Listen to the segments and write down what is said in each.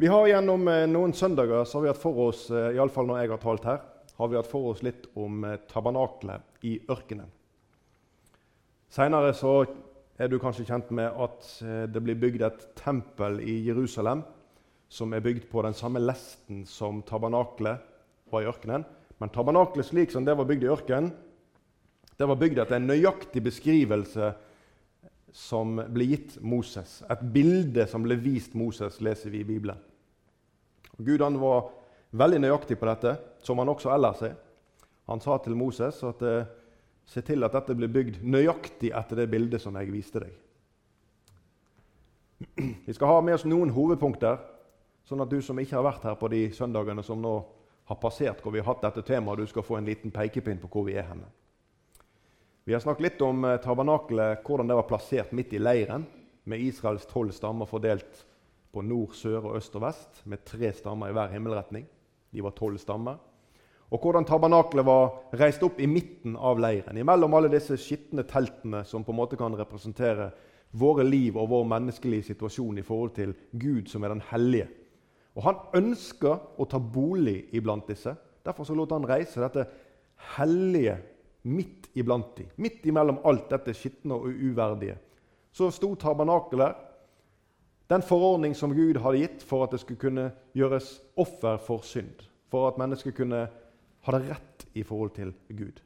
Vi har Gjennom eh, noen søndager så har vi hatt for oss eh, i alle fall når jeg har talt her, har vi hatt for oss litt om eh, tabernaklet i ørkenen. Senere så er du kanskje kjent med at det blir bygd et tempel i Jerusalem som er bygd på den samme lesten som tabernaklet var i ørkenen. Men tabernaklet slik som det var bygd i ørkenen, det var bygd etter en nøyaktig beskrivelse som ble gitt Moses. Et bilde som ble vist Moses, leser vi i Bibelen. Gud han var veldig nøyaktig på dette, som han også ellers er. Han sa til Moses at eh, se til at dette blir bygd nøyaktig etter det bildet som jeg viste deg. Vi skal ha med oss noen hovedpunkter, sånn at du som ikke har vært her på de søndagene som nå har passert, hvor vi har hatt dette temaet, du skal få en liten pekepinn på hvor vi er henne. Vi har snakket litt om eh, tabernakelet, hvordan det var plassert midt i leiren, med Israels tolv stammer fordelt på nord, sør, og øst og vest, med tre stammer i hver himmelretning. De var tolv stammer. Og hvordan tabernaklet var reist opp i midten av leiren, imellom alle disse skitne teltene som på en måte kan representere våre liv og vår menneskelige situasjon i forhold til Gud, som er den hellige. Og Han ønska å ta bolig iblant disse. Derfor så lot han reise dette hellige midt iblant dem. Midt imellom alt dette skitne og uverdige. Så sto tabernakelet den forordning som Gud hadde gitt for at det skulle kunne gjøres offer for synd. For at mennesket kunne ha det rett i forhold til Gud.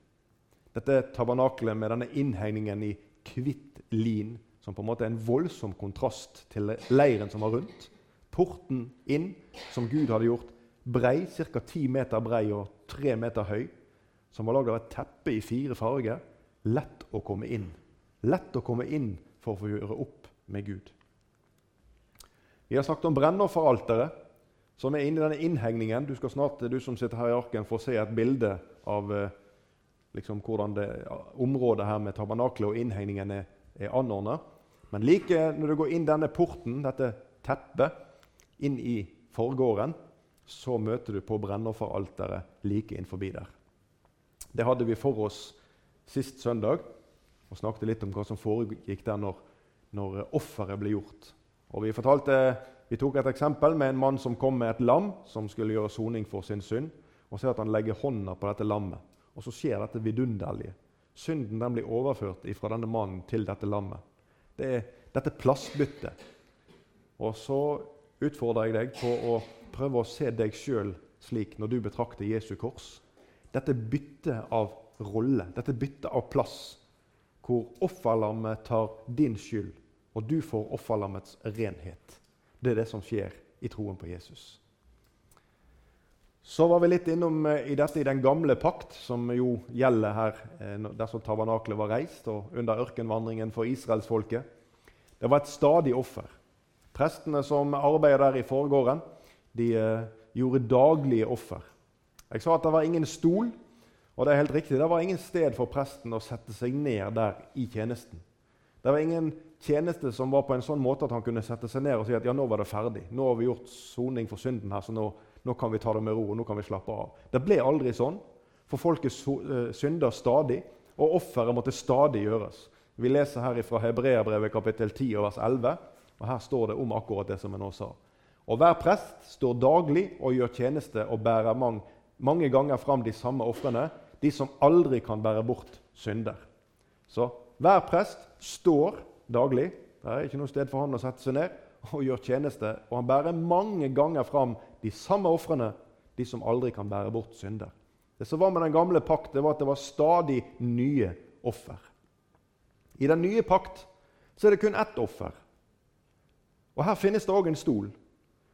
Dette tabernakelet med denne innhegningen i hvitt lin, som på en måte er en voldsom kontrast til leiren som var rundt. Porten inn, som Gud hadde gjort brei, ca. 10 meter brei og 3 meter høy, som var laget av et teppe i fire farger. Lett å komme inn. Lett å komme inn for å få gjøre opp med Gud. Vi har snakket om brennofferalteret, som er inni denne innhegningen. Du skal snart, du som sitter her i arken, få se et bilde av eh, liksom, hvordan det, området her med tabernaklet og innhegningen er, er anordna. Men like når du går inn denne porten, dette teppet, inn i forgården, så møter du på brennofferalteret like innenfor der. Det hadde vi for oss sist søndag og snakket litt om hva som foregikk der når, når offeret ble gjort. Og vi, fortalte, vi tok et eksempel med en mann som kom med et lam som skulle gjøre soning for sin synd. Og ser at han legger hånda på dette lammet. Og så skjer dette vidunderlige. Synden den blir overført fra denne mannen til dette lammet. Det er dette plassbyttet. Og så utfordrer jeg deg på å prøve å se deg sjøl slik når du betrakter Jesu kors. Dette byttet av rolle, dette byttet av plass, hvor offerlammet tar din skyld og du får offerlammets renhet. Det er det som skjer i troen på Jesus. Så var vi litt innom eh, i dette i den gamle pakt, som jo gjelder her eh, dersom tabernaklet var reist, og under ørkenvandringen for israelsfolket. Det var et stadig offer. Prestene som arbeidet der i forgården, de eh, gjorde daglige offer. Jeg sa at det var ingen stol, og det er helt riktig. Det var ingen sted for presten å sette seg ned der i tjenesten. Det var ingen tjeneste som var på en sånn måte at han kunne sette seg ned og si at ja, nå var det ferdig. Nå har vi gjort soning for synden her, så nå, nå kan vi ta det med ro. og nå kan vi slappe av. Det ble aldri sånn, for folket eh, synder stadig, og offeret måtte stadig gjøres. Vi leser her fra Hebreabrevet kapittel 10 og vers 11, og her står det om akkurat det som jeg nå sa. Og hver prest står daglig og gjør tjeneste og bærer mange, mange ganger fram de samme ofrene, de som aldri kan bære bort synder. Så hver prest står daglig. Det er ikke noe sted for han å sette seg ned og gjøre tjeneste. Og han bærer mange ganger fram de samme ofrene, de som aldri kan bære bort synder. Det som var med den gamle pakt, det var at det var stadig nye offer. I den nye pakt så er det kun ett offer. Og her finnes det òg en stol.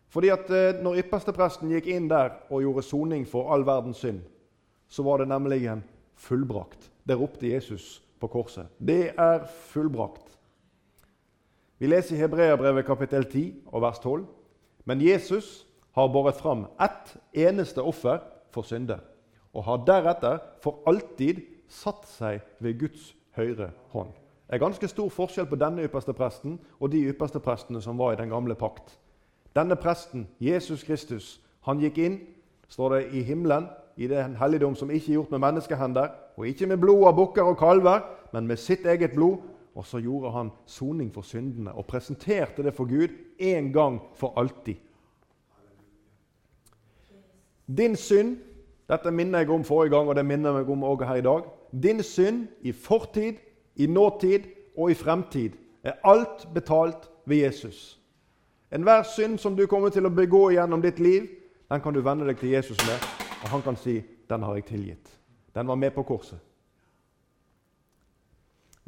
Fordi at eh, når ypperstepresten gikk inn der og gjorde soning for all verdens synd, så var det nemlig en fullbrakt. Det ropte Jesus på korset. Det er fullbrakt. Vi leser i Hebreabrevet kapittel 10 og vers 12. Men Jesus har båret fram ett eneste offer for synder, og har deretter for alltid satt seg ved Guds høyre hånd. Det er ganske stor forskjell på denne ypperste presten og de ypperste prestene som var i den gamle pakt. Denne presten, Jesus Kristus, han gikk inn, står det, i himmelen i den helligdom som ikke er gjort med menneskehender, og ikke med blod av bukker og kalver, men med sitt eget blod. Og så gjorde han soning for syndene og presenterte det for Gud en gang for alltid. Din synd Dette minner jeg om forrige gang, og det minner jeg meg om også her i dag. Din synd i fortid, i nåtid og i fremtid er alt betalt ved Jesus. Enhver synd som du kommer til å begå gjennom ditt liv, den kan du vende deg til Jesus med, og han kan si 'Den har jeg tilgitt'. Den var med på korset.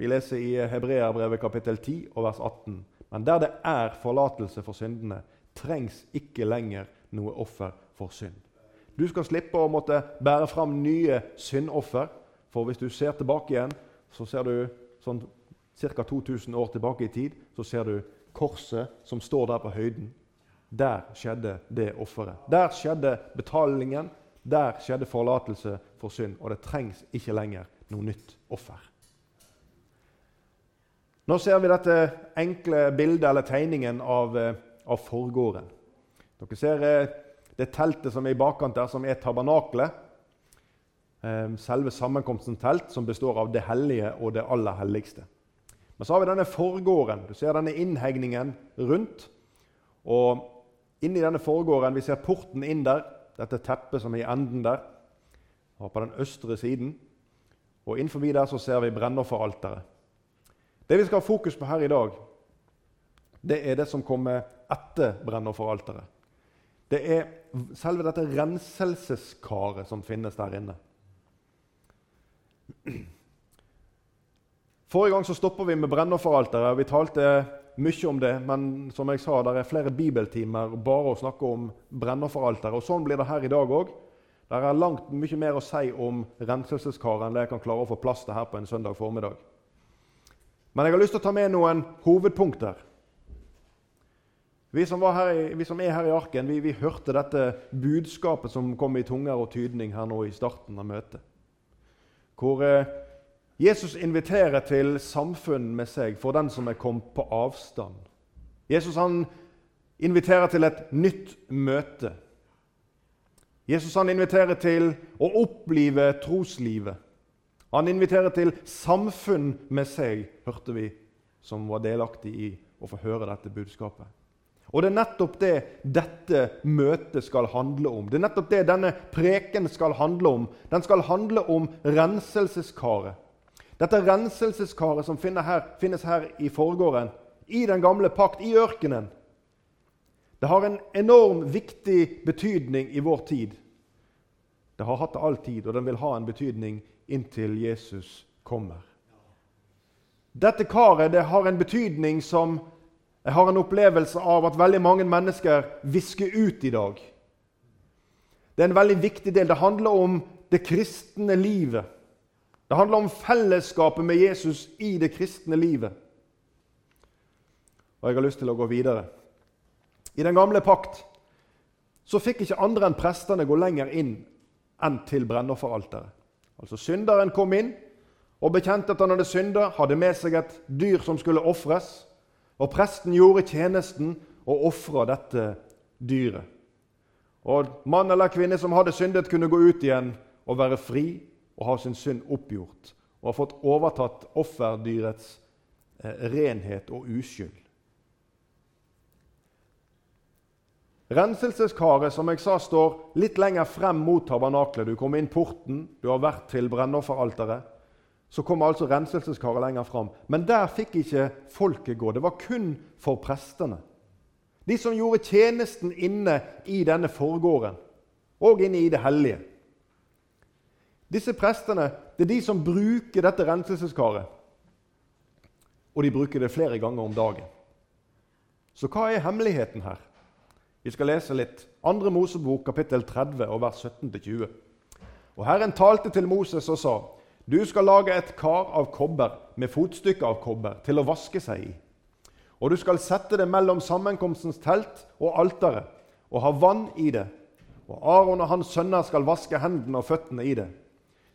Vi leser i Hebreabrevet kapittel 10 og vers 18. Men der det er forlatelse for syndene, trengs ikke lenger noe offer for synd. Du skal slippe å måtte bære fram nye syndoffer. For hvis du ser tilbake igjen, så ser du sånn ca. 2000 år tilbake i tid, så ser du korset som står der på høyden. Der skjedde det offeret. Der skjedde betalingen. Der skjedde forlatelse for synd. Og det trengs ikke lenger noe nytt offer. Nå ser vi dette enkle bildet eller tegningen av, eh, av forgården. Dere ser eh, det teltet som er i bakkant der, som er tabernaklet. Eh, selve sammenkomstens telt, som består av det hellige og det aller helligste. Men så har vi denne forgården. Du ser denne innhegningen rundt. Og inni denne forgården, Vi ser porten inn der, dette teppet som er i enden der, og på den østre siden. Og innenfor der så ser vi brennofferalteret. Det vi skal ha fokus på her i dag, det er det som kommer etter brennofferalteret. Det er selve dette renselseskaret som finnes der inne. Forrige gang så stoppa vi med brennofferalteret. Vi talte mye om det, men som jeg sa, det er flere bibeltimer bare å snakke om brennofferalteret. Og sånn blir det her i dag òg. Det er langt mye mer å si om renselseskaret enn det jeg kan klare å få plass til her på en søndag formiddag. Men jeg har lyst til å ta med noen hovedpunkter. Vi som, i, vi som er her i arken, vi, vi, hørte dette budskapet som kom i tunger og tydning her nå i starten av møtet. Hvor eh, Jesus inviterer til samfunn med seg for den som er kommet på avstand. Jesus han inviterer til et nytt møte. Jesus han inviterer til å opplive troslivet. Han inviterer til samfunn med seg, hørte vi, som var delaktig i å få høre dette budskapet. Og Det er nettopp det dette møtet skal handle om. Det er nettopp det denne preken skal handle om. Den skal handle om renselseskaret. Dette renselseskaret som finnes her i forgården, i den gamle pakt, i ørkenen, det har en enorm viktig betydning i vår tid. Det har hatt det all tid, og den vil ha en betydning inntil Jesus kommer. Dette karet det har en betydning som jeg har en opplevelse av at veldig mange mennesker visker ut i dag. Det er en veldig viktig del. Det handler om det kristne livet. Det handler om fellesskapet med Jesus i det kristne livet. Og jeg har lyst til å gå videre. I den gamle pakt så fikk ikke andre enn prestene gå lenger inn enn til brennofferalteret. Altså Synderen kom inn og bekjente at han hadde synda, hadde med seg et dyr som skulle ofres. Og presten gjorde tjenesten og ofra dette dyret. Og Mann eller kvinne som hadde syndet, kunne gå ut igjen og være fri og ha sin synd oppgjort og ha fått overtatt offerdyrets eh, renhet og uskyld. Renselseskaret som jeg sa, står litt lenger frem mot tabernaklet. Du kommer inn porten, du har vært til brennofferalteret. Så kommer altså renselseskaret lenger fram. Men der fikk ikke folket gå. Det var kun for prestene. De som gjorde tjenesten inne i denne forgården, og inne i det hellige. Disse prestene det er de som bruker dette renselseskaret. Og de bruker det flere ganger om dagen. Så hva er hemmeligheten her? Vi skal lese litt. Andre Mosebok, kapittel 30, og vers 17-20. Og Herren talte til Moses og sa.: Du skal lage et kar av kobber med fotstykke av kobber til å vaske seg i. Og du skal sette det mellom sammenkomstens telt og alteret og ha vann i det. Og Aron og hans sønner skal vaske hendene og føttene i det.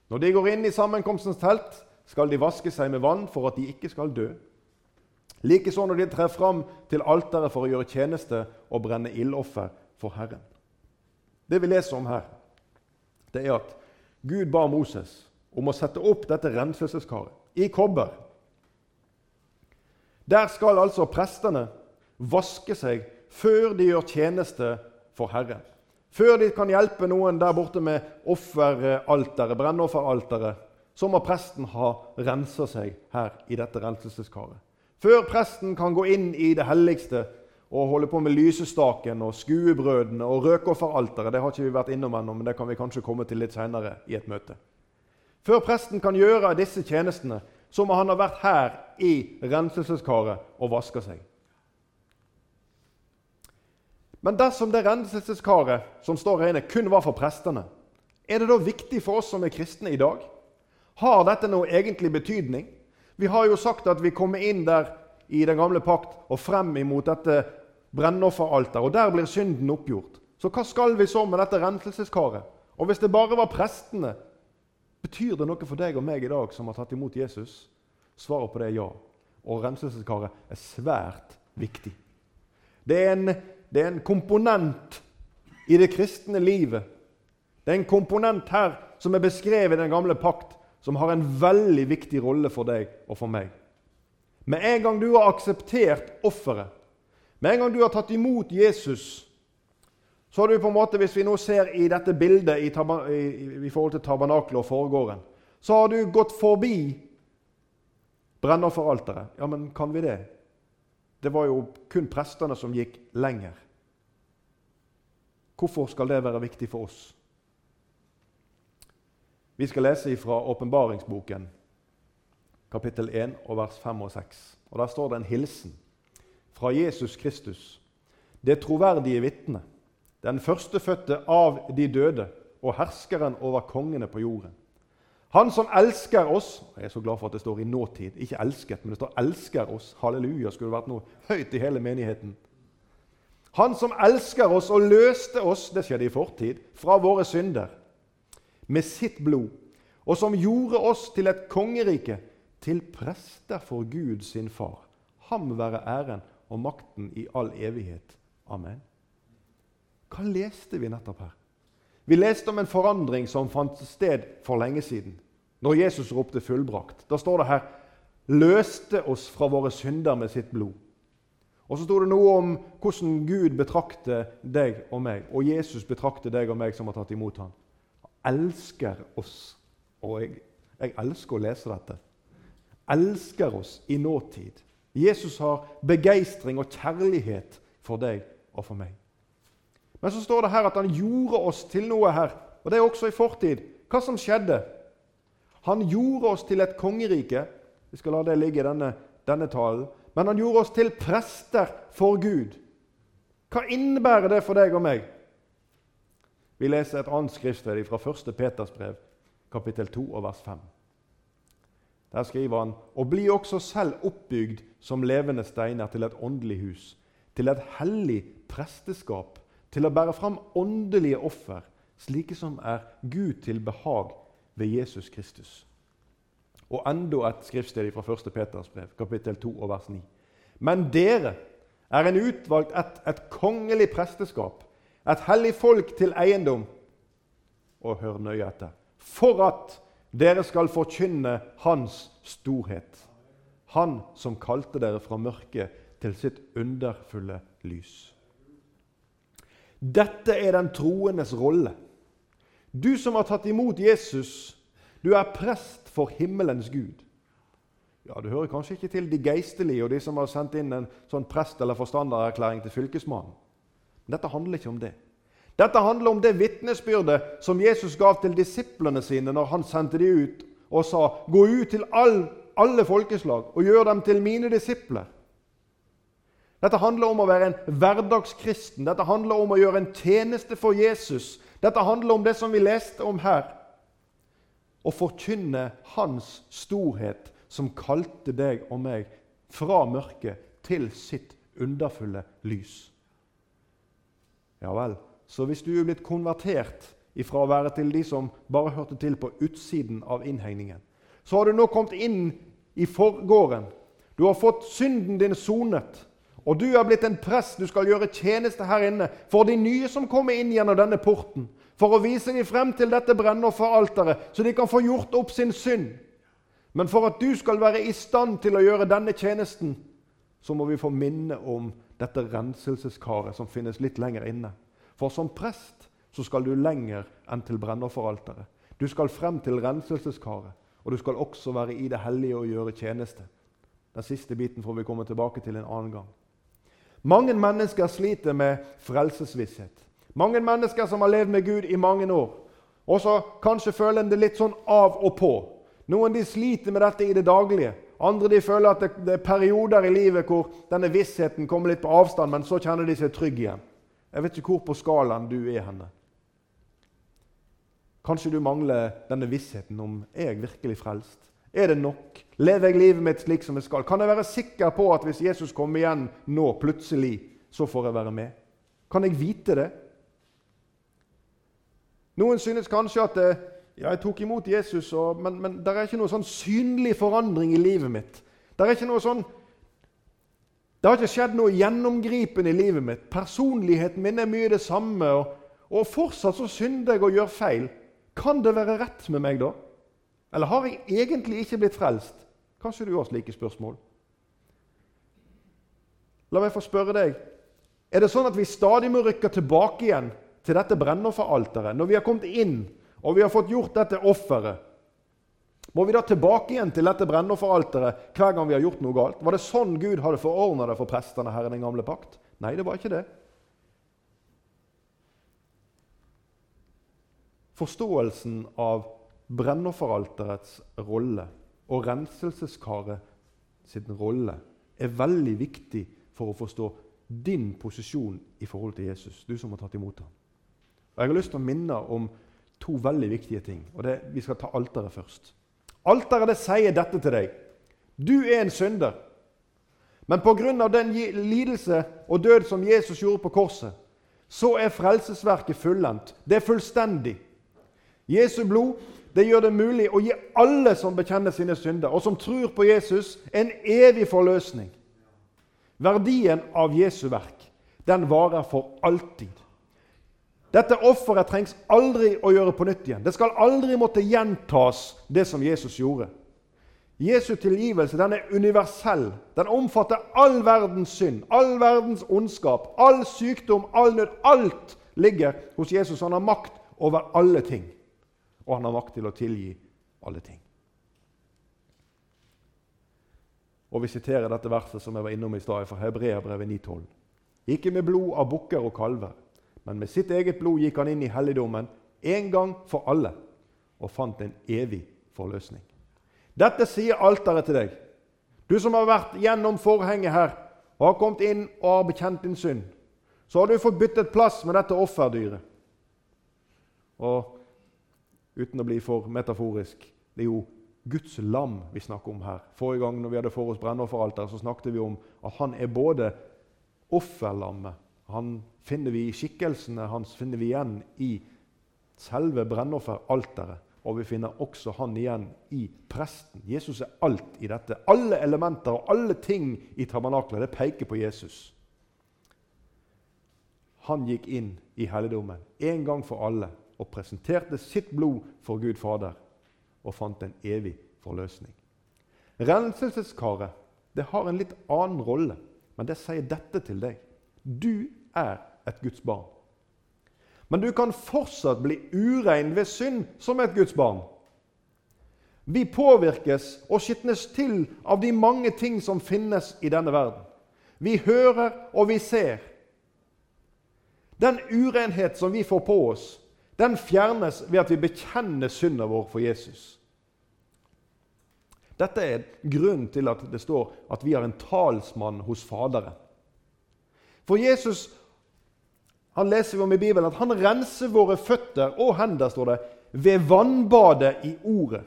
Når de går inn i sammenkomstens telt, skal de vaske seg med vann for at de ikke skal dø. Likeså når de trer fram til alteret for å gjøre tjeneste og brenne ildoffer for Herren. Det vi leser om her, det er at Gud ba Moses om å sette opp dette renselseskaret i kobber. Der skal altså prestene vaske seg før de gjør tjeneste for Herren. Før de kan hjelpe noen der borte med offeralteret, brennofferalteret, så må presten ha rensa seg her i dette renselseskaret. Før presten kan gå inn i det helligste og holde på med lysestaken og skuebrødene og røkofferalteret Det har ikke vi vært innom ennå, men det kan vi kanskje komme til litt senere i et møte. Før presten kan gjøre disse tjenestene, så må han ha vært her i renselseskaret og vaska seg. Men dersom det renselseskaret som står inne, kun var for prestene, er det da viktig for oss som er kristne i dag? Har dette noe egentlig betydning? Vi har jo sagt at vi kommer inn der i den gamle pakt og frem imot dette brennofferalteret, og der blir synden oppgjort. Så hva skal vi så med dette renselseskaret? Og hvis det bare var prestene, betyr det noe for deg og meg i dag som har tatt imot Jesus? Svaret på det er ja. Og renselseskaret er svært viktig. Det er en det er en komponent i det kristne livet. Det er en komponent her som er beskrevet i den gamle pakt, som har en veldig viktig rolle for deg og for meg. Med en gang du har akseptert offeret, med en gang du har tatt imot Jesus, så har du på en måte, Hvis vi nå ser i dette bildet i, i, i forhold til tabernaklet og foregården, så har du gått forbi brennofferalteret. Ja, men kan vi det? Det var jo kun prestene som gikk lenger. Hvorfor skal det være viktig for oss? Vi skal lese fra åpenbaringsboken, kapittel 1, og vers 5 og 6. Og Der står det en hilsen fra Jesus Kristus, det troverdige vitne, den førstefødte av de døde og herskeren over kongene på jorden. Han som elsker oss Jeg er så glad for at det står i nåtid. Ikke 'elsket', men det står 'elsker oss'. Halleluja, skulle vært noe høyt i hele menigheten. Han som elsker oss og løste oss det skjedde i fortid, fra våre synder med sitt blod, og som gjorde oss til et kongerike, til prester for Gud sin far. Ham være æren og makten i all evighet. Amen. Hva leste vi nettopp her? Vi leste om en forandring som fant sted for lenge siden, når Jesus ropte 'fullbrakt'. Da står det her 'løste oss fra våre synder med sitt blod'. Og så sto det noe om hvordan Gud betrakter deg og meg, og Jesus betrakter deg og meg som har tatt imot ham. Elsker oss. Og jeg, jeg elsker å lese dette. Elsker oss i nåtid. Jesus har begeistring og kjærlighet for deg og for meg. Men så står det her at han gjorde oss til noe her, og det er også i fortid. Hva som skjedde? Han gjorde oss til et kongerike. Vi skal la det ligge i denne, denne talen men han gjorde oss til prester for Gud. Hva innebærer det for deg og meg? Vi leser et annet skriftsted fra 1. Peters brev, kapittel 2, og vers 5. Der skriver han.: Og bli også selv oppbygd som levende steiner til et åndelig hus, til et hellig presteskap, til å bære fram åndelige offer, slike som er Gud til behag ved Jesus Kristus. Og enda et skriftsted fra 1. Peters brev, kapittel 2 og vers 9. Men dere er en utvalgt ett, et kongelig presteskap, et hellig folk til eiendom. Og hør nøye etter. For at dere skal forkynne Hans storhet. Han som kalte dere fra mørket til sitt underfulle lys. Dette er den troendes rolle. Du som har tatt imot Jesus, du er prest for himmelens Gud. Ja, Du hører kanskje ikke til de geistlige og de som har sendt inn en sånn prest- eller forstandererklæring til fylkesmannen. Dette handler ikke om det. Dette handler om det vitnesbyrdet som Jesus gav til disiplene sine når han sendte dem ut og sa 'Gå ut til all, alle folkeslag og gjør dem til mine disipler'. Dette handler om å være en hverdagskristen. Dette handler om å gjøre en tjeneste for Jesus. Dette handler om det som vi leste om her Å forkynne Hans storhet, som kalte deg og meg fra mørket til sitt underfulle lys. Ja vel, så hvis du er blitt konvertert ifra å være til de som bare hørte til på utsiden av innhegningen, så har du nå kommet inn i forgården. Du har fått synden din sonet. Og du er blitt en prest. Du skal gjøre tjeneste her inne for de nye som kommer inn gjennom denne porten for å vise dem frem til dette brennofferalteret, så de kan få gjort opp sin synd. Men for at du skal være i stand til å gjøre denne tjenesten, så må vi få minne om dette renselseskaret som finnes litt lenger inne. For som prest så skal du lenger enn til brennofferalteret. Du skal frem til renselseskaret, og du skal også være i det hellige og gjøre tjeneste. Den siste biten får vi komme tilbake til en annen gang. Mange mennesker sliter med frelsesvisshet. Mange mennesker som har levd med Gud i mange år. Og så kanskje føler en det litt sånn av og på. Noen de sliter med dette i det daglige. Andre de føler at det, det, er perioder i livet hvor denne vissheten kommer litt på avstand, men så kjenner de seg trygge igjen. Jeg vet ikke hvor på skalaen du er henne. Kanskje du mangler denne vissheten om er jeg virkelig frelst. Er det nok? Lever jeg livet mitt slik som jeg skal? Kan jeg være sikker på at hvis Jesus kommer igjen nå plutselig, så får jeg være med? Kan jeg vite det? Noen synes kanskje at eh, ja, jeg tok imot Jesus, og, men, men det er ikke noe sånn synlig forandring i livet mitt. Det er ikke noe sånn det har ikke skjedd noe gjennomgripende i livet mitt. Personligheten min er mye det samme. Og, og fortsatt så synder jeg og gjør feil. Kan det være rett med meg da? Eller har jeg egentlig ikke blitt frelst? Kanskje du har slike spørsmål? La meg få spørre deg. Er det sånn at vi stadig må rykke tilbake igjen til dette brennofferalteret når vi har kommet inn og vi har fått gjort dette offeret? Må vi da tilbake igjen til dette brennofferalteret hver gang vi har gjort noe galt? Var det sånn Gud hadde forordna det for prestene her i den gamle pakt? Nei, det var ikke det. Forståelsen av brennofferalterets rolle og renselseskaret sin rolle er veldig viktig for å forstå din posisjon i forhold til Jesus, du som har tatt imot ham. Og Jeg har lyst til å minne om to veldig viktige ting. og det, Vi skal ta alteret først. Alteret det sier dette til deg. Du er en synder. Men pga. den lidelse og død som Jesus gjorde på korset, så er frelsesverket fullendt. Det er fullstendig. Jesu blod det gjør det mulig å gi alle som bekjenner sine synder, og som tror på Jesus, en evig forløsning. Verdien av Jesu verk den varer for alltid. Dette offeret trengs aldri å gjøre på nytt igjen. Det skal aldri måtte gjentas, det som Jesus gjorde. Jesu tilgivelse den er universell. Den omfatter all verdens synd, all verdens ondskap, all sykdom, all nød. Alt ligger hos Jesus. Han har makt over alle ting, og han har makt til å tilgi alle ting. Og Vi siterer dette verset som jeg var innom i stad, fra Hebreabrevet 9,12. Ikke med blod av bukker og kalver men med sitt eget blod gikk han inn i helligdommen en gang for alle og fant en evig forløsning. Dette sier alteret til deg. Du som har vært gjennom forhenget her og har kommet inn og har bekjent din synd. Så har du fått byttet plass med dette offerdyret. Og uten å bli for metaforisk det er jo Guds lam vi snakker om her. Forrige gang når vi hadde for oss brennofferalteret, så snakket vi om at han er både offerlammet han finner vi i skikkelsene hans finner vi igjen i selve brennofferalteret. Og vi finner også han igjen i presten. Jesus er alt i dette. Alle elementer og alle ting i tabernaklet det peker på Jesus. Han gikk inn i helligdommen en gang for alle og presenterte sitt blod for Gud Fader og fant en evig forløsning. Renselseskaret det har en litt annen rolle, men det sier dette til deg. Du er et Guds barn. Men du kan fortsatt bli urein ved synd som et Guds barn. Vi påvirkes og skitnes til av de mange ting som finnes i denne verden. Vi hører og vi ser. Den urenhet som vi får på oss, den fjernes ved at vi bekjenner synden vår for Jesus. Dette er grunnen til at det står at vi har en talsmann hos Faderen. For Jesus han leser vi om i Bibelen at han renser våre føtter og hender står det, ved vannbadet i Ordet.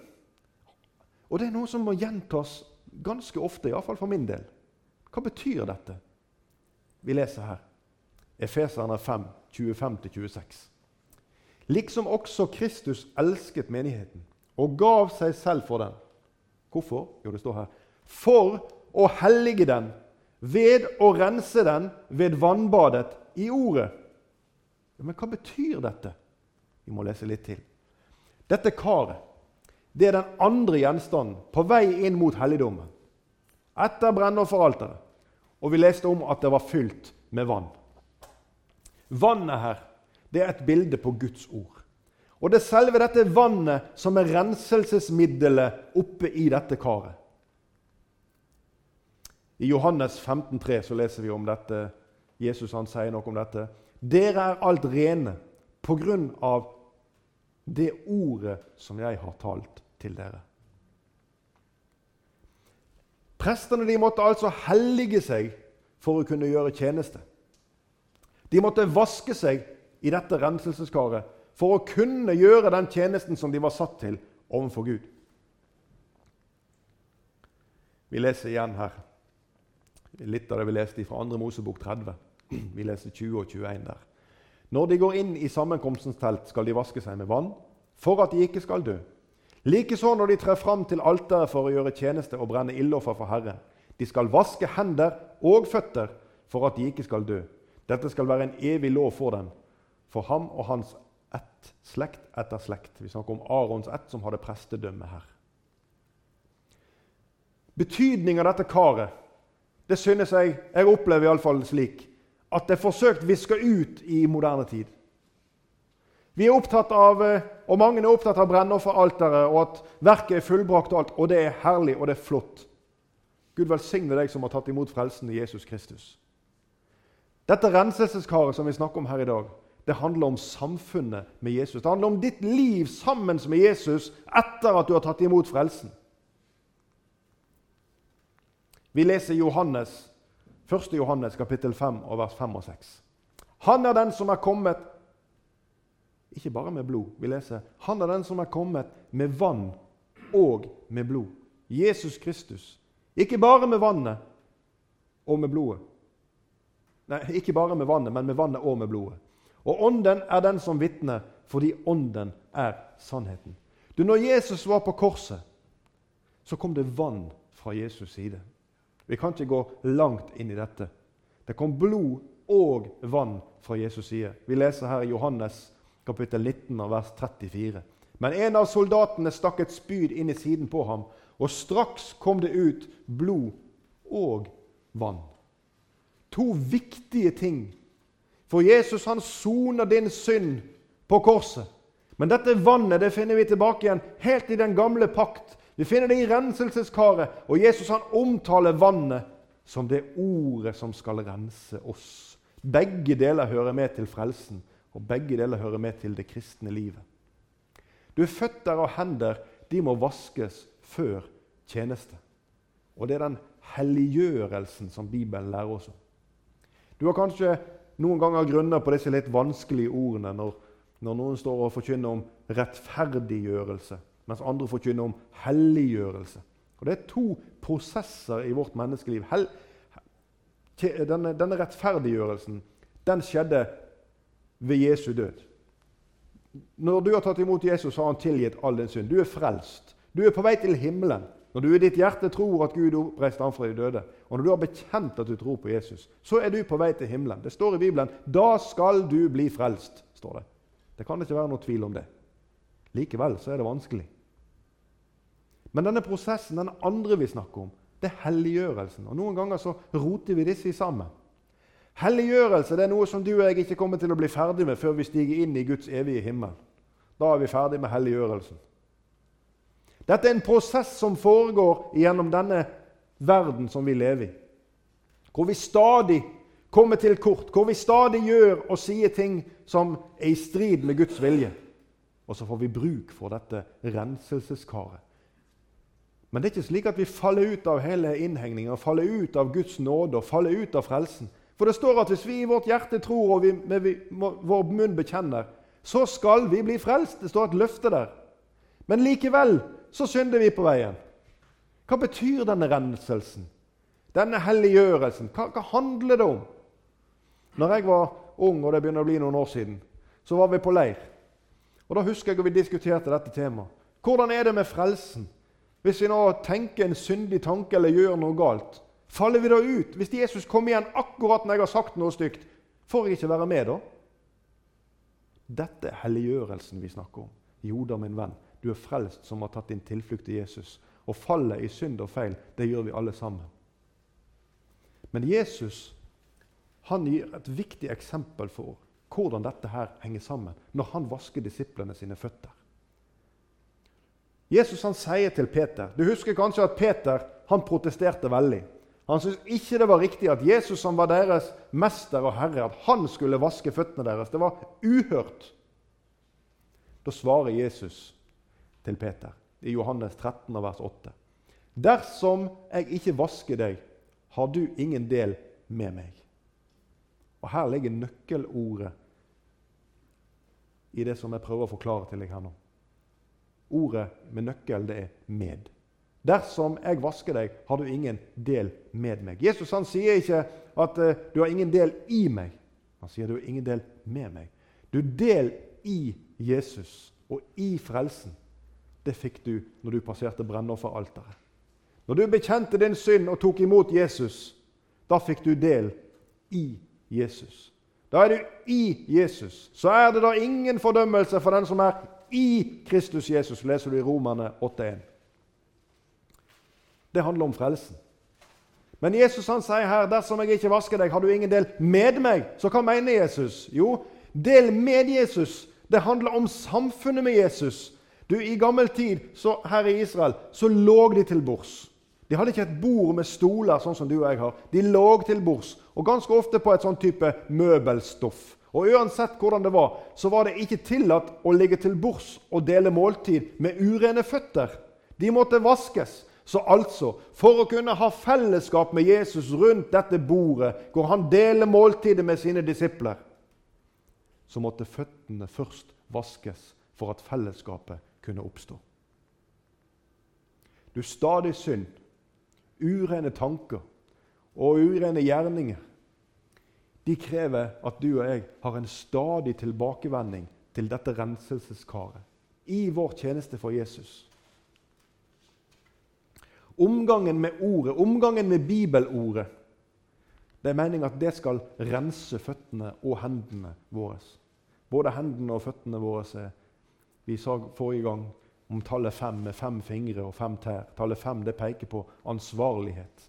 Og Det er noe som må gjentas ganske ofte, iallfall for min del. Hva betyr dette? Vi leser her. Efeserne 5, 25-26. Liksom også Kristus elsket menigheten og gav seg selv for den. Hvorfor? Jo, det står her. For å hellige den ved å rense den ved vannbadet i Ordet. Men hva betyr dette? Vi må lese litt til. Dette karet det er den andre gjenstanden på vei inn mot helligdommen. Etter brennofferalteret. Og vi leste om at det var fylt med vann. Vannet her det er et bilde på Guds ord. Og det er selve dette vannet som er renselsesmiddelet oppe i dette karet. I Johannes 15,3 så leser vi om dette. Jesus han sier noe om dette. Dere er alt rene på grunn av det ordet som jeg har talt til dere. Prestene de måtte altså hellige seg for å kunne gjøre tjeneste. De måtte vaske seg i dette renselseskaret for å kunne gjøre den tjenesten som de var satt til overfor Gud. Vi leser igjen her litt av det vi leste fra 2. Mosebok 30. Vi leser 20 og 21 der. Når de går inn i sammenkomstens telt, skal de vaske seg med vann, for at de ikke skal dø. Likeså når de trer fram til alteret for å gjøre tjeneste og brenne ildoffer for Herre. De skal vaske hender og føtter for at de ikke skal dø. Dette skal være en evig lov for dem, for ham og hans ett, slekt etter slekt. Vi snakker om Arons ett, som hadde prestedømme her. Betydningen av dette karet det synes jeg jeg opplever i alle fall slik at det er forsøkt viska ut i moderne tid. Vi er opptatt av, eh, og Mange er opptatt av brennofferalteret og at verket er fullbrakt. Og alt, og det er herlig og det er flott. Gud velsigne deg som har tatt imot frelsen i Jesus Kristus. Dette renselseskaret som vi snakker om her i dag, det handler om samfunnet med Jesus. Det handler om ditt liv sammen med Jesus etter at du har tatt imot frelsen. Vi leser Johannes, 1. Johannes kapittel 5 og vers 5 og 6. Han er den som er kommet ikke bare med blod. Vi leser Han er den som er kommet med vann og med blod. Jesus Kristus. Ikke bare med vannet og med blodet. Nei, ikke bare med vannet, men med vannet og med blodet. Og Ånden er den som vitner, fordi Ånden er sannheten. Du, Når Jesus var på korset, så kom det vann fra Jesus' side. Vi kan ikke gå langt inn i dette. Det kom blod og vann fra Jesus' side. Vi leser her i Johannes kapittel 19 vers 34. Men en av soldatene stakk et spyd inn i siden på ham, og straks kom det ut blod og vann. To viktige ting. For Jesus han soner din synd på korset. Men dette vannet det finner vi tilbake igjen helt i den gamle pakt. Vi finner det i renselseskaret, og Jesus han omtaler vannet som det ordet som skal rense oss. Begge deler hører med til frelsen. Og begge deler hører med til det kristne livet. Du, Føtter og hender de må vaskes før tjeneste. Og det er den helliggjørelsen som Bibelen lærer oss om. Du har kanskje noen ganger grunner på disse litt vanskelige ordene når, når noen står og forkynner om rettferdiggjørelse, mens andre forkynner om helliggjørelse. Og Det er to prosesser i vårt menneskeliv. Hel denne, denne rettferdiggjørelsen den skjedde ved Jesu død. Når du har tatt imot Jesus, har han tilgitt all din synd. Du er frelst. Du er på vei til himmelen. Når du i ditt hjerte tror at Gud oppreiste ham fra de døde, og når du har bekjent at du tror på Jesus, så er du på vei til himmelen. Det står i Bibelen 'Da skal du bli frelst'. står Det Det kan ikke være noe tvil om det. Likevel så er det vanskelig. Men denne prosessen, den andre vi snakker om, det er helliggjørelsen. Og Noen ganger så roter vi disse sammen. Helliggjørelse det er noe som du og jeg ikke kommer til å bli ferdig med før vi stiger inn i Guds evige himmel. Da er vi ferdig med helliggjørelsen. Dette er en prosess som foregår gjennom denne verden som vi lever i. Hvor vi stadig kommer til kort, hvor vi stadig gjør og sier ting som er i strid med Guds vilje. Og så får vi bruk for dette renselseskaret. Men det er ikke slik at vi faller ut av hele innhegninga, faller ut av Guds nåde og faller ut av frelsen. For det står at hvis vi i vårt hjerte tror og vi med vår munn bekjenner, så skal vi bli frelst. Det står et løfte der. Men likevel så synder vi på veien. Hva betyr denne renselsen? Denne helliggjørelsen? Hva, hva handler det om? Når jeg var ung, og det begynner å bli noen år siden, så var vi på leir. Og Da husker jeg at vi diskuterte dette temaet. Hvordan er det med frelsen? Hvis vi nå tenker en syndig tanke eller gjør noe galt, Faller vi da ut hvis Jesus kommer igjen akkurat når jeg har sagt noe stygt? Får jeg ikke være med da? Dette er helliggjørelsen vi snakker om. Jo da, min venn, du er frelst som har tatt din tilflukt til Jesus. Og fallet i synd og feil, det gjør vi alle sammen. Men Jesus han gir et viktig eksempel for hvordan dette her henger sammen når han vasker disiplene sine føtter. Jesus han sier til Peter Du husker kanskje at Peter han protesterte veldig. Han syntes ikke det var riktig at Jesus, som var deres mester og herre, at han skulle vaske føttene deres. Det var uhørt. Da svarer Jesus til Peter i Johannes 13, vers 8. Dersom jeg ikke vasker deg, har du ingen del med meg. Og Her ligger nøkkelordet i det som jeg prøver å forklare til deg her nå. Ordet med nøkkel, det er 'med'. Dersom jeg vasker deg, har du ingen del med meg. Jesus han sier ikke at uh, du har ingen del i meg. Han sier du har ingen del med meg. Du del i Jesus og i frelsen. Det fikk du når du passerte brennofferalteret. Når du bekjente din synd og tok imot Jesus, da fikk du del i Jesus. Da er du i Jesus. Så er det da ingen fordømmelse for den som er i Kristus Jesus, leser du i Romerne 8,1. Det handler om frelsen. Men Jesus han sier her dersom jeg ikke vasker deg, har du ingen del med meg. Så hva mener Jesus? Jo, del med Jesus. Det handler om samfunnet med Jesus. Du, I gammel tid så, her i Israel så lå de til bords. De hadde ikke et bord med stoler, sånn som du og jeg har. De lå til bords, og ganske ofte på et sånn type møbelstoff. Og Uansett hvordan det var, så var det ikke tillatt å ligge til bords og dele måltid med urene føtter. De måtte vaskes. Så altså, for å kunne ha fellesskap med Jesus rundt dette bordet, hvor han deler måltidet med sine disipler, så måtte føttene først vaskes for at fellesskapet kunne oppstå. Du stadig synd urene tanker og urene gjerninger, de krever at du og jeg har en stadig tilbakevending til dette renselseskaret i vår tjeneste for Jesus. Omgangen med ordet, omgangen med bibelordet, det er meningen at det skal rense føttene og hendene våre. Både hendene og føttene våre. Vi sa forrige gang om tallet fem med fem fingre og fem tær. Tallet fem det peker på ansvarlighet.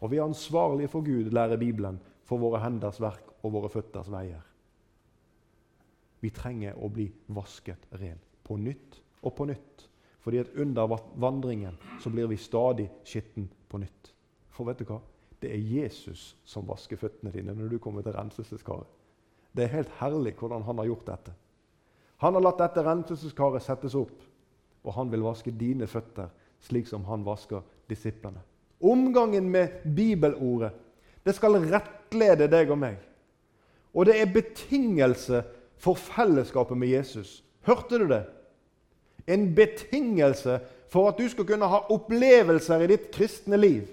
Og vi er ansvarlige for Gud, lærer Bibelen, for våre henders verk og våre føtters veier. Vi trenger å bli vasket ren på nytt og på nytt. Fordi at under vandringen så blir vi stadig skitten på nytt. For vet du hva? Det er Jesus som vasker føttene dine når du kommer til renselseskaret. Det er helt herlig hvordan han har gjort dette. Han har latt dette renselseskaret settes opp og han vil vaske dine føtter, slik som han vasker disiplene. Omgangen med bibelordet det skal rettlede deg og meg. Og det er betingelse for fellesskapet med Jesus. Hørte du det? En betingelse for at du skal kunne ha opplevelser i ditt kristne liv.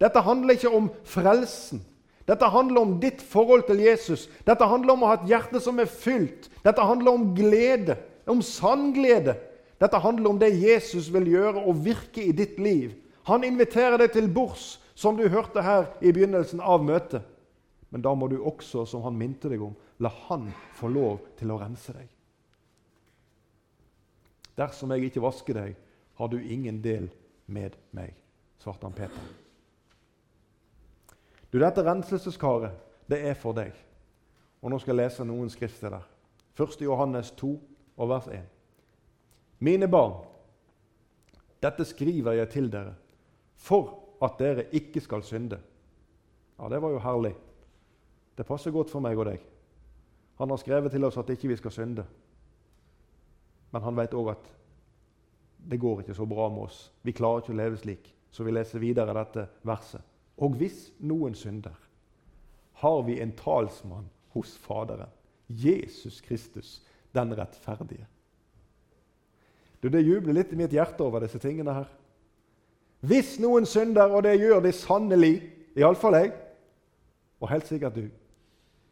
Dette handler ikke om frelsen. Dette handler om ditt forhold til Jesus. Dette handler om å ha et hjerte som er fylt. Dette handler om glede om sann glede. Dette handler om det Jesus vil gjøre og virke i ditt liv. Han inviterer deg til bords, som du hørte her i begynnelsen av møtet. Men da må du også, som han minte deg om, la han få lov til å rense deg. Dersom jeg ikke vasker deg, har du ingen del med meg, svarte han Peter. Du, Dette renselseskaret, det er for deg. Og Nå skal jeg lese noen skriftsteder. 1. Johannes 2, og vers 1. Mine barn, dette skriver jeg til dere for at dere ikke skal synde. Ja, Det var jo herlig. Det passer godt for meg og deg. Han har skrevet til oss at ikke vi skal synde. Men han vet òg at det går ikke så bra med oss. Vi klarer ikke å leve slik. Så vi leser videre dette verset. Og hvis noen synder, har vi en talsmann hos Faderen, Jesus Kristus, den rettferdige. Du, Det jubler litt i mitt hjerte over disse tingene her. Hvis noen synder, og det gjør de sannelig, iallfall jeg, og helt sikkert du,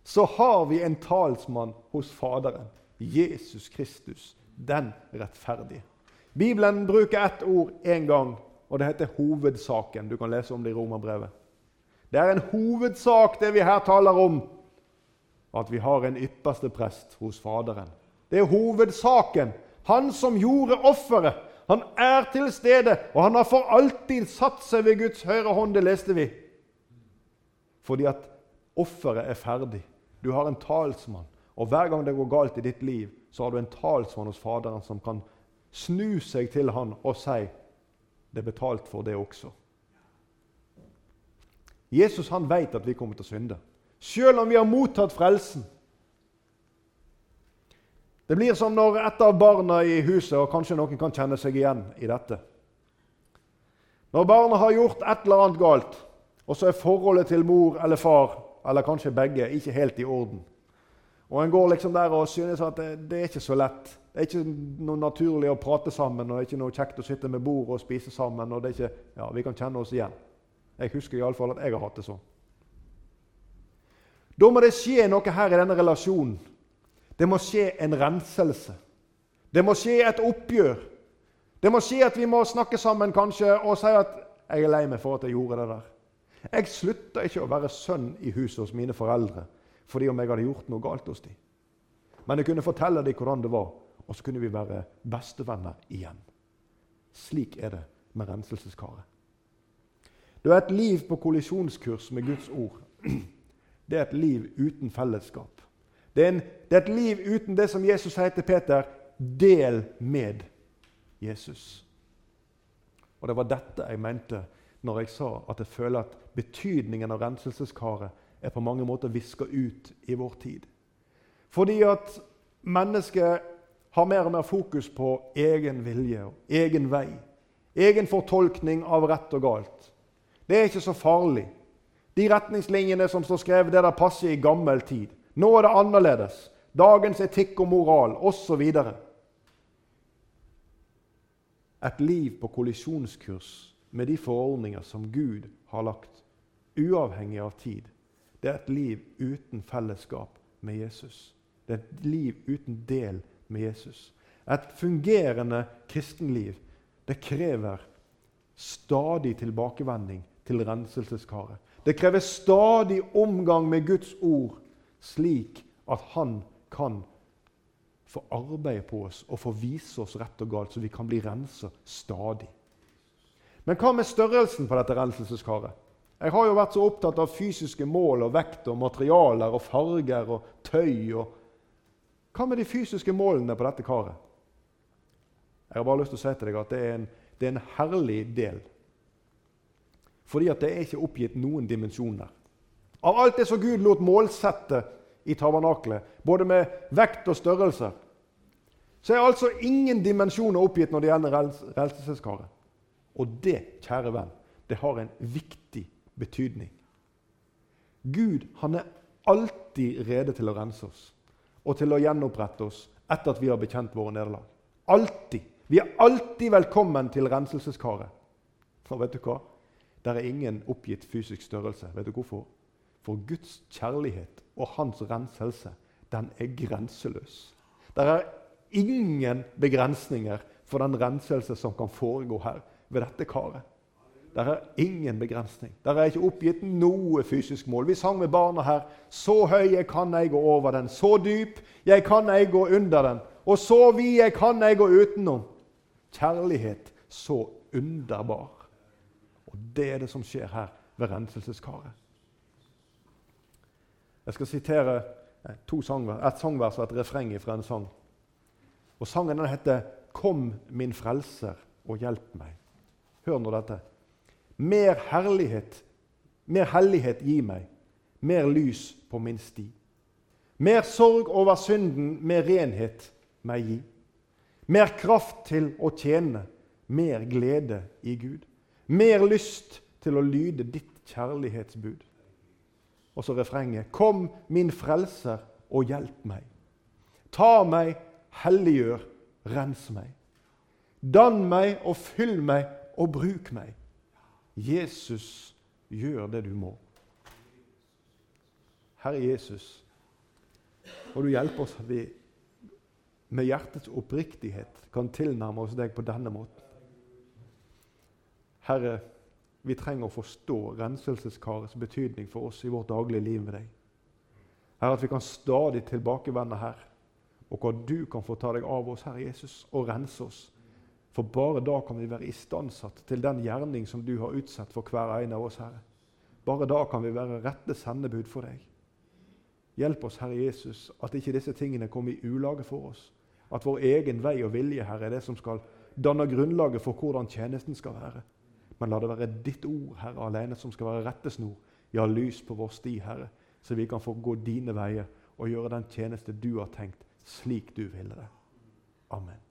så har vi en talsmann hos Faderen, Jesus Kristus, den rettferdige. Bibelen bruker ett ord én gang, og det heter hovedsaken. Du kan lese om det i Romerbrevet. Det er en hovedsak, det vi her taler om, at vi har en ypperste prest hos Faderen. Det er hovedsaken. Han som gjorde offeret. Han er til stede, og han har for alltid satt seg ved Guds høyre hånd. Det leste vi. Fordi at offeret er ferdig. Du har en talsmann. Og hver gang det går galt i ditt liv, så har du en talsmann hos Faderen som kan snu seg til han og si det er betalt for det også. Jesus han vet at vi kommer til å synde, selv om vi har mottatt frelsen. Det blir som når et av barna i huset, og kanskje noen kan kjenne seg igjen i dette Når barna har gjort et eller annet galt, og så er forholdet til mor eller far, eller kanskje begge, ikke helt i orden. Og En går liksom der og synes at det, det er ikke så lett. Det er ikke noe naturlig å prate sammen, og det er ikke noe kjekt å sitte med bord og spise sammen. og det er ikke, ja, Vi kan kjenne oss igjen. Jeg husker iallfall at jeg har hatt det sånn. Da må det skje noe her i denne relasjonen. Det må skje en renselse. Det må skje et oppgjør. Det må skje at vi må snakke sammen kanskje og si at 'jeg er lei meg for at jeg gjorde det der'. Jeg slutta ikke å være sønn i huset hos mine foreldre fordi om jeg hadde gjort noe galt hos dem. Men jeg kunne fortelle dem hvordan det var, og så kunne vi være bestevenner igjen. Slik er det med renselseskaret. Det er et liv på kollisjonskurs med Guds ord. Det er et liv uten fellesskap. Det er, en, det er et liv uten det som Jesus sier til Peter del med Jesus. Og Det var dette jeg mente når jeg sa at jeg føler at betydningen av renselseskaret er på mange måter viska ut i vår tid. Fordi at mennesket har mer og mer fokus på egen vilje og egen vei. Egen fortolkning av rett og galt. Det er ikke så farlig. De retningslinjene som står skrevet, det der passer i gammel tid. Nå er det annerledes. Dagens etikk og moral osv. Et liv på kollisjonskurs med de forordninger som Gud har lagt, uavhengig av tid. Det er et liv uten fellesskap med Jesus. Det er et liv uten del med Jesus. Et fungerende kristenliv det krever stadig tilbakevending til renselseskaret. Det krever stadig omgang med Guds ord, slik at Han kan få arbeide på oss og få vise oss rett og galt, så vi kan bli rensa stadig. Men hva med størrelsen på dette renselseskaret? Jeg har jo vært så opptatt av fysiske mål og vekt og materialer og farger og tøy. Og Hva med de fysiske målene på dette karet? Jeg har bare lyst til å si til deg at det er en, det er en herlig del. Fordi at det er ikke oppgitt noen dimensjoner. Av alt det som Gud lot målsette i tabernaklet, både med vekt og størrelse, så er altså ingen dimensjoner oppgitt når det gjelder renselseskaret. Og det, kjære venn, det har en viktig betydning. Gud han er alltid rede til å rense oss og til å gjenopprette oss etter at vi har bekjent våre nederlag. Alltid. Vi er alltid velkommen til renselseskaret. Og vet du hva? Der er ingen oppgitt fysisk størrelse. Vet du hvorfor? For Guds kjærlighet og hans renselse, den er grenseløs. Det er ingen begrensninger for den renselse som kan foregå her ved dette karet. Det er ingen begrensning. Det er ikke oppgitt noe fysisk mål. Vi sang med barna her. Så høy jeg kan jeg gå over den. Så dyp jeg kan jeg gå under den. Og så vid jeg kan jeg gå utenom. Kjærlighet så underbar. Og det er det som skjer her ved renselseskaret. Jeg skal sitere eh, to sangvers, et sangvers og et refreng fra en sang. Og Sangen den heter 'Kom, min frelser, og hjelp meg'. Hør nå dette. Mer herlighet, mer hellighet gi meg, mer lys på min sti. Mer sorg over synden, mer renhet meg gi. Mer kraft til å tjene, mer glede i Gud. Mer lyst til å lyde ditt kjærlighetsbud. Og så refrenget. Kom, min frelser, og hjelp meg. Ta meg, helliggjør, rens meg. Dann meg og fyll meg og bruk meg. Jesus, gjør det du må. Herre Jesus, og du hjelper oss at vi med hjertets oppriktighet kan tilnærme oss deg på denne måten. Herre, vi trenger å forstå renselseskarets betydning for oss i vårt daglige liv med deg. Herre, at vi kan stadig tilbakevende her, og at du kan få ta deg av oss, Herre Jesus, og rense oss for bare da kan vi være istandsatt til den gjerning som du har utsatt for hver en av oss, Herre. Bare da kan vi være rette sendebud for deg. Hjelp oss, Herre Jesus, at ikke disse tingene kommer i ulage for oss. At vår egen vei og vilje, Herre, er det som skal danne grunnlaget for hvordan tjenesten skal være. Men la det være ditt ord, Herre, alene som skal være rettesnor. Ja, lys på vår sti, Herre, så vi kan få gå dine veier og gjøre den tjeneste du har tenkt, slik du ville det. Amen.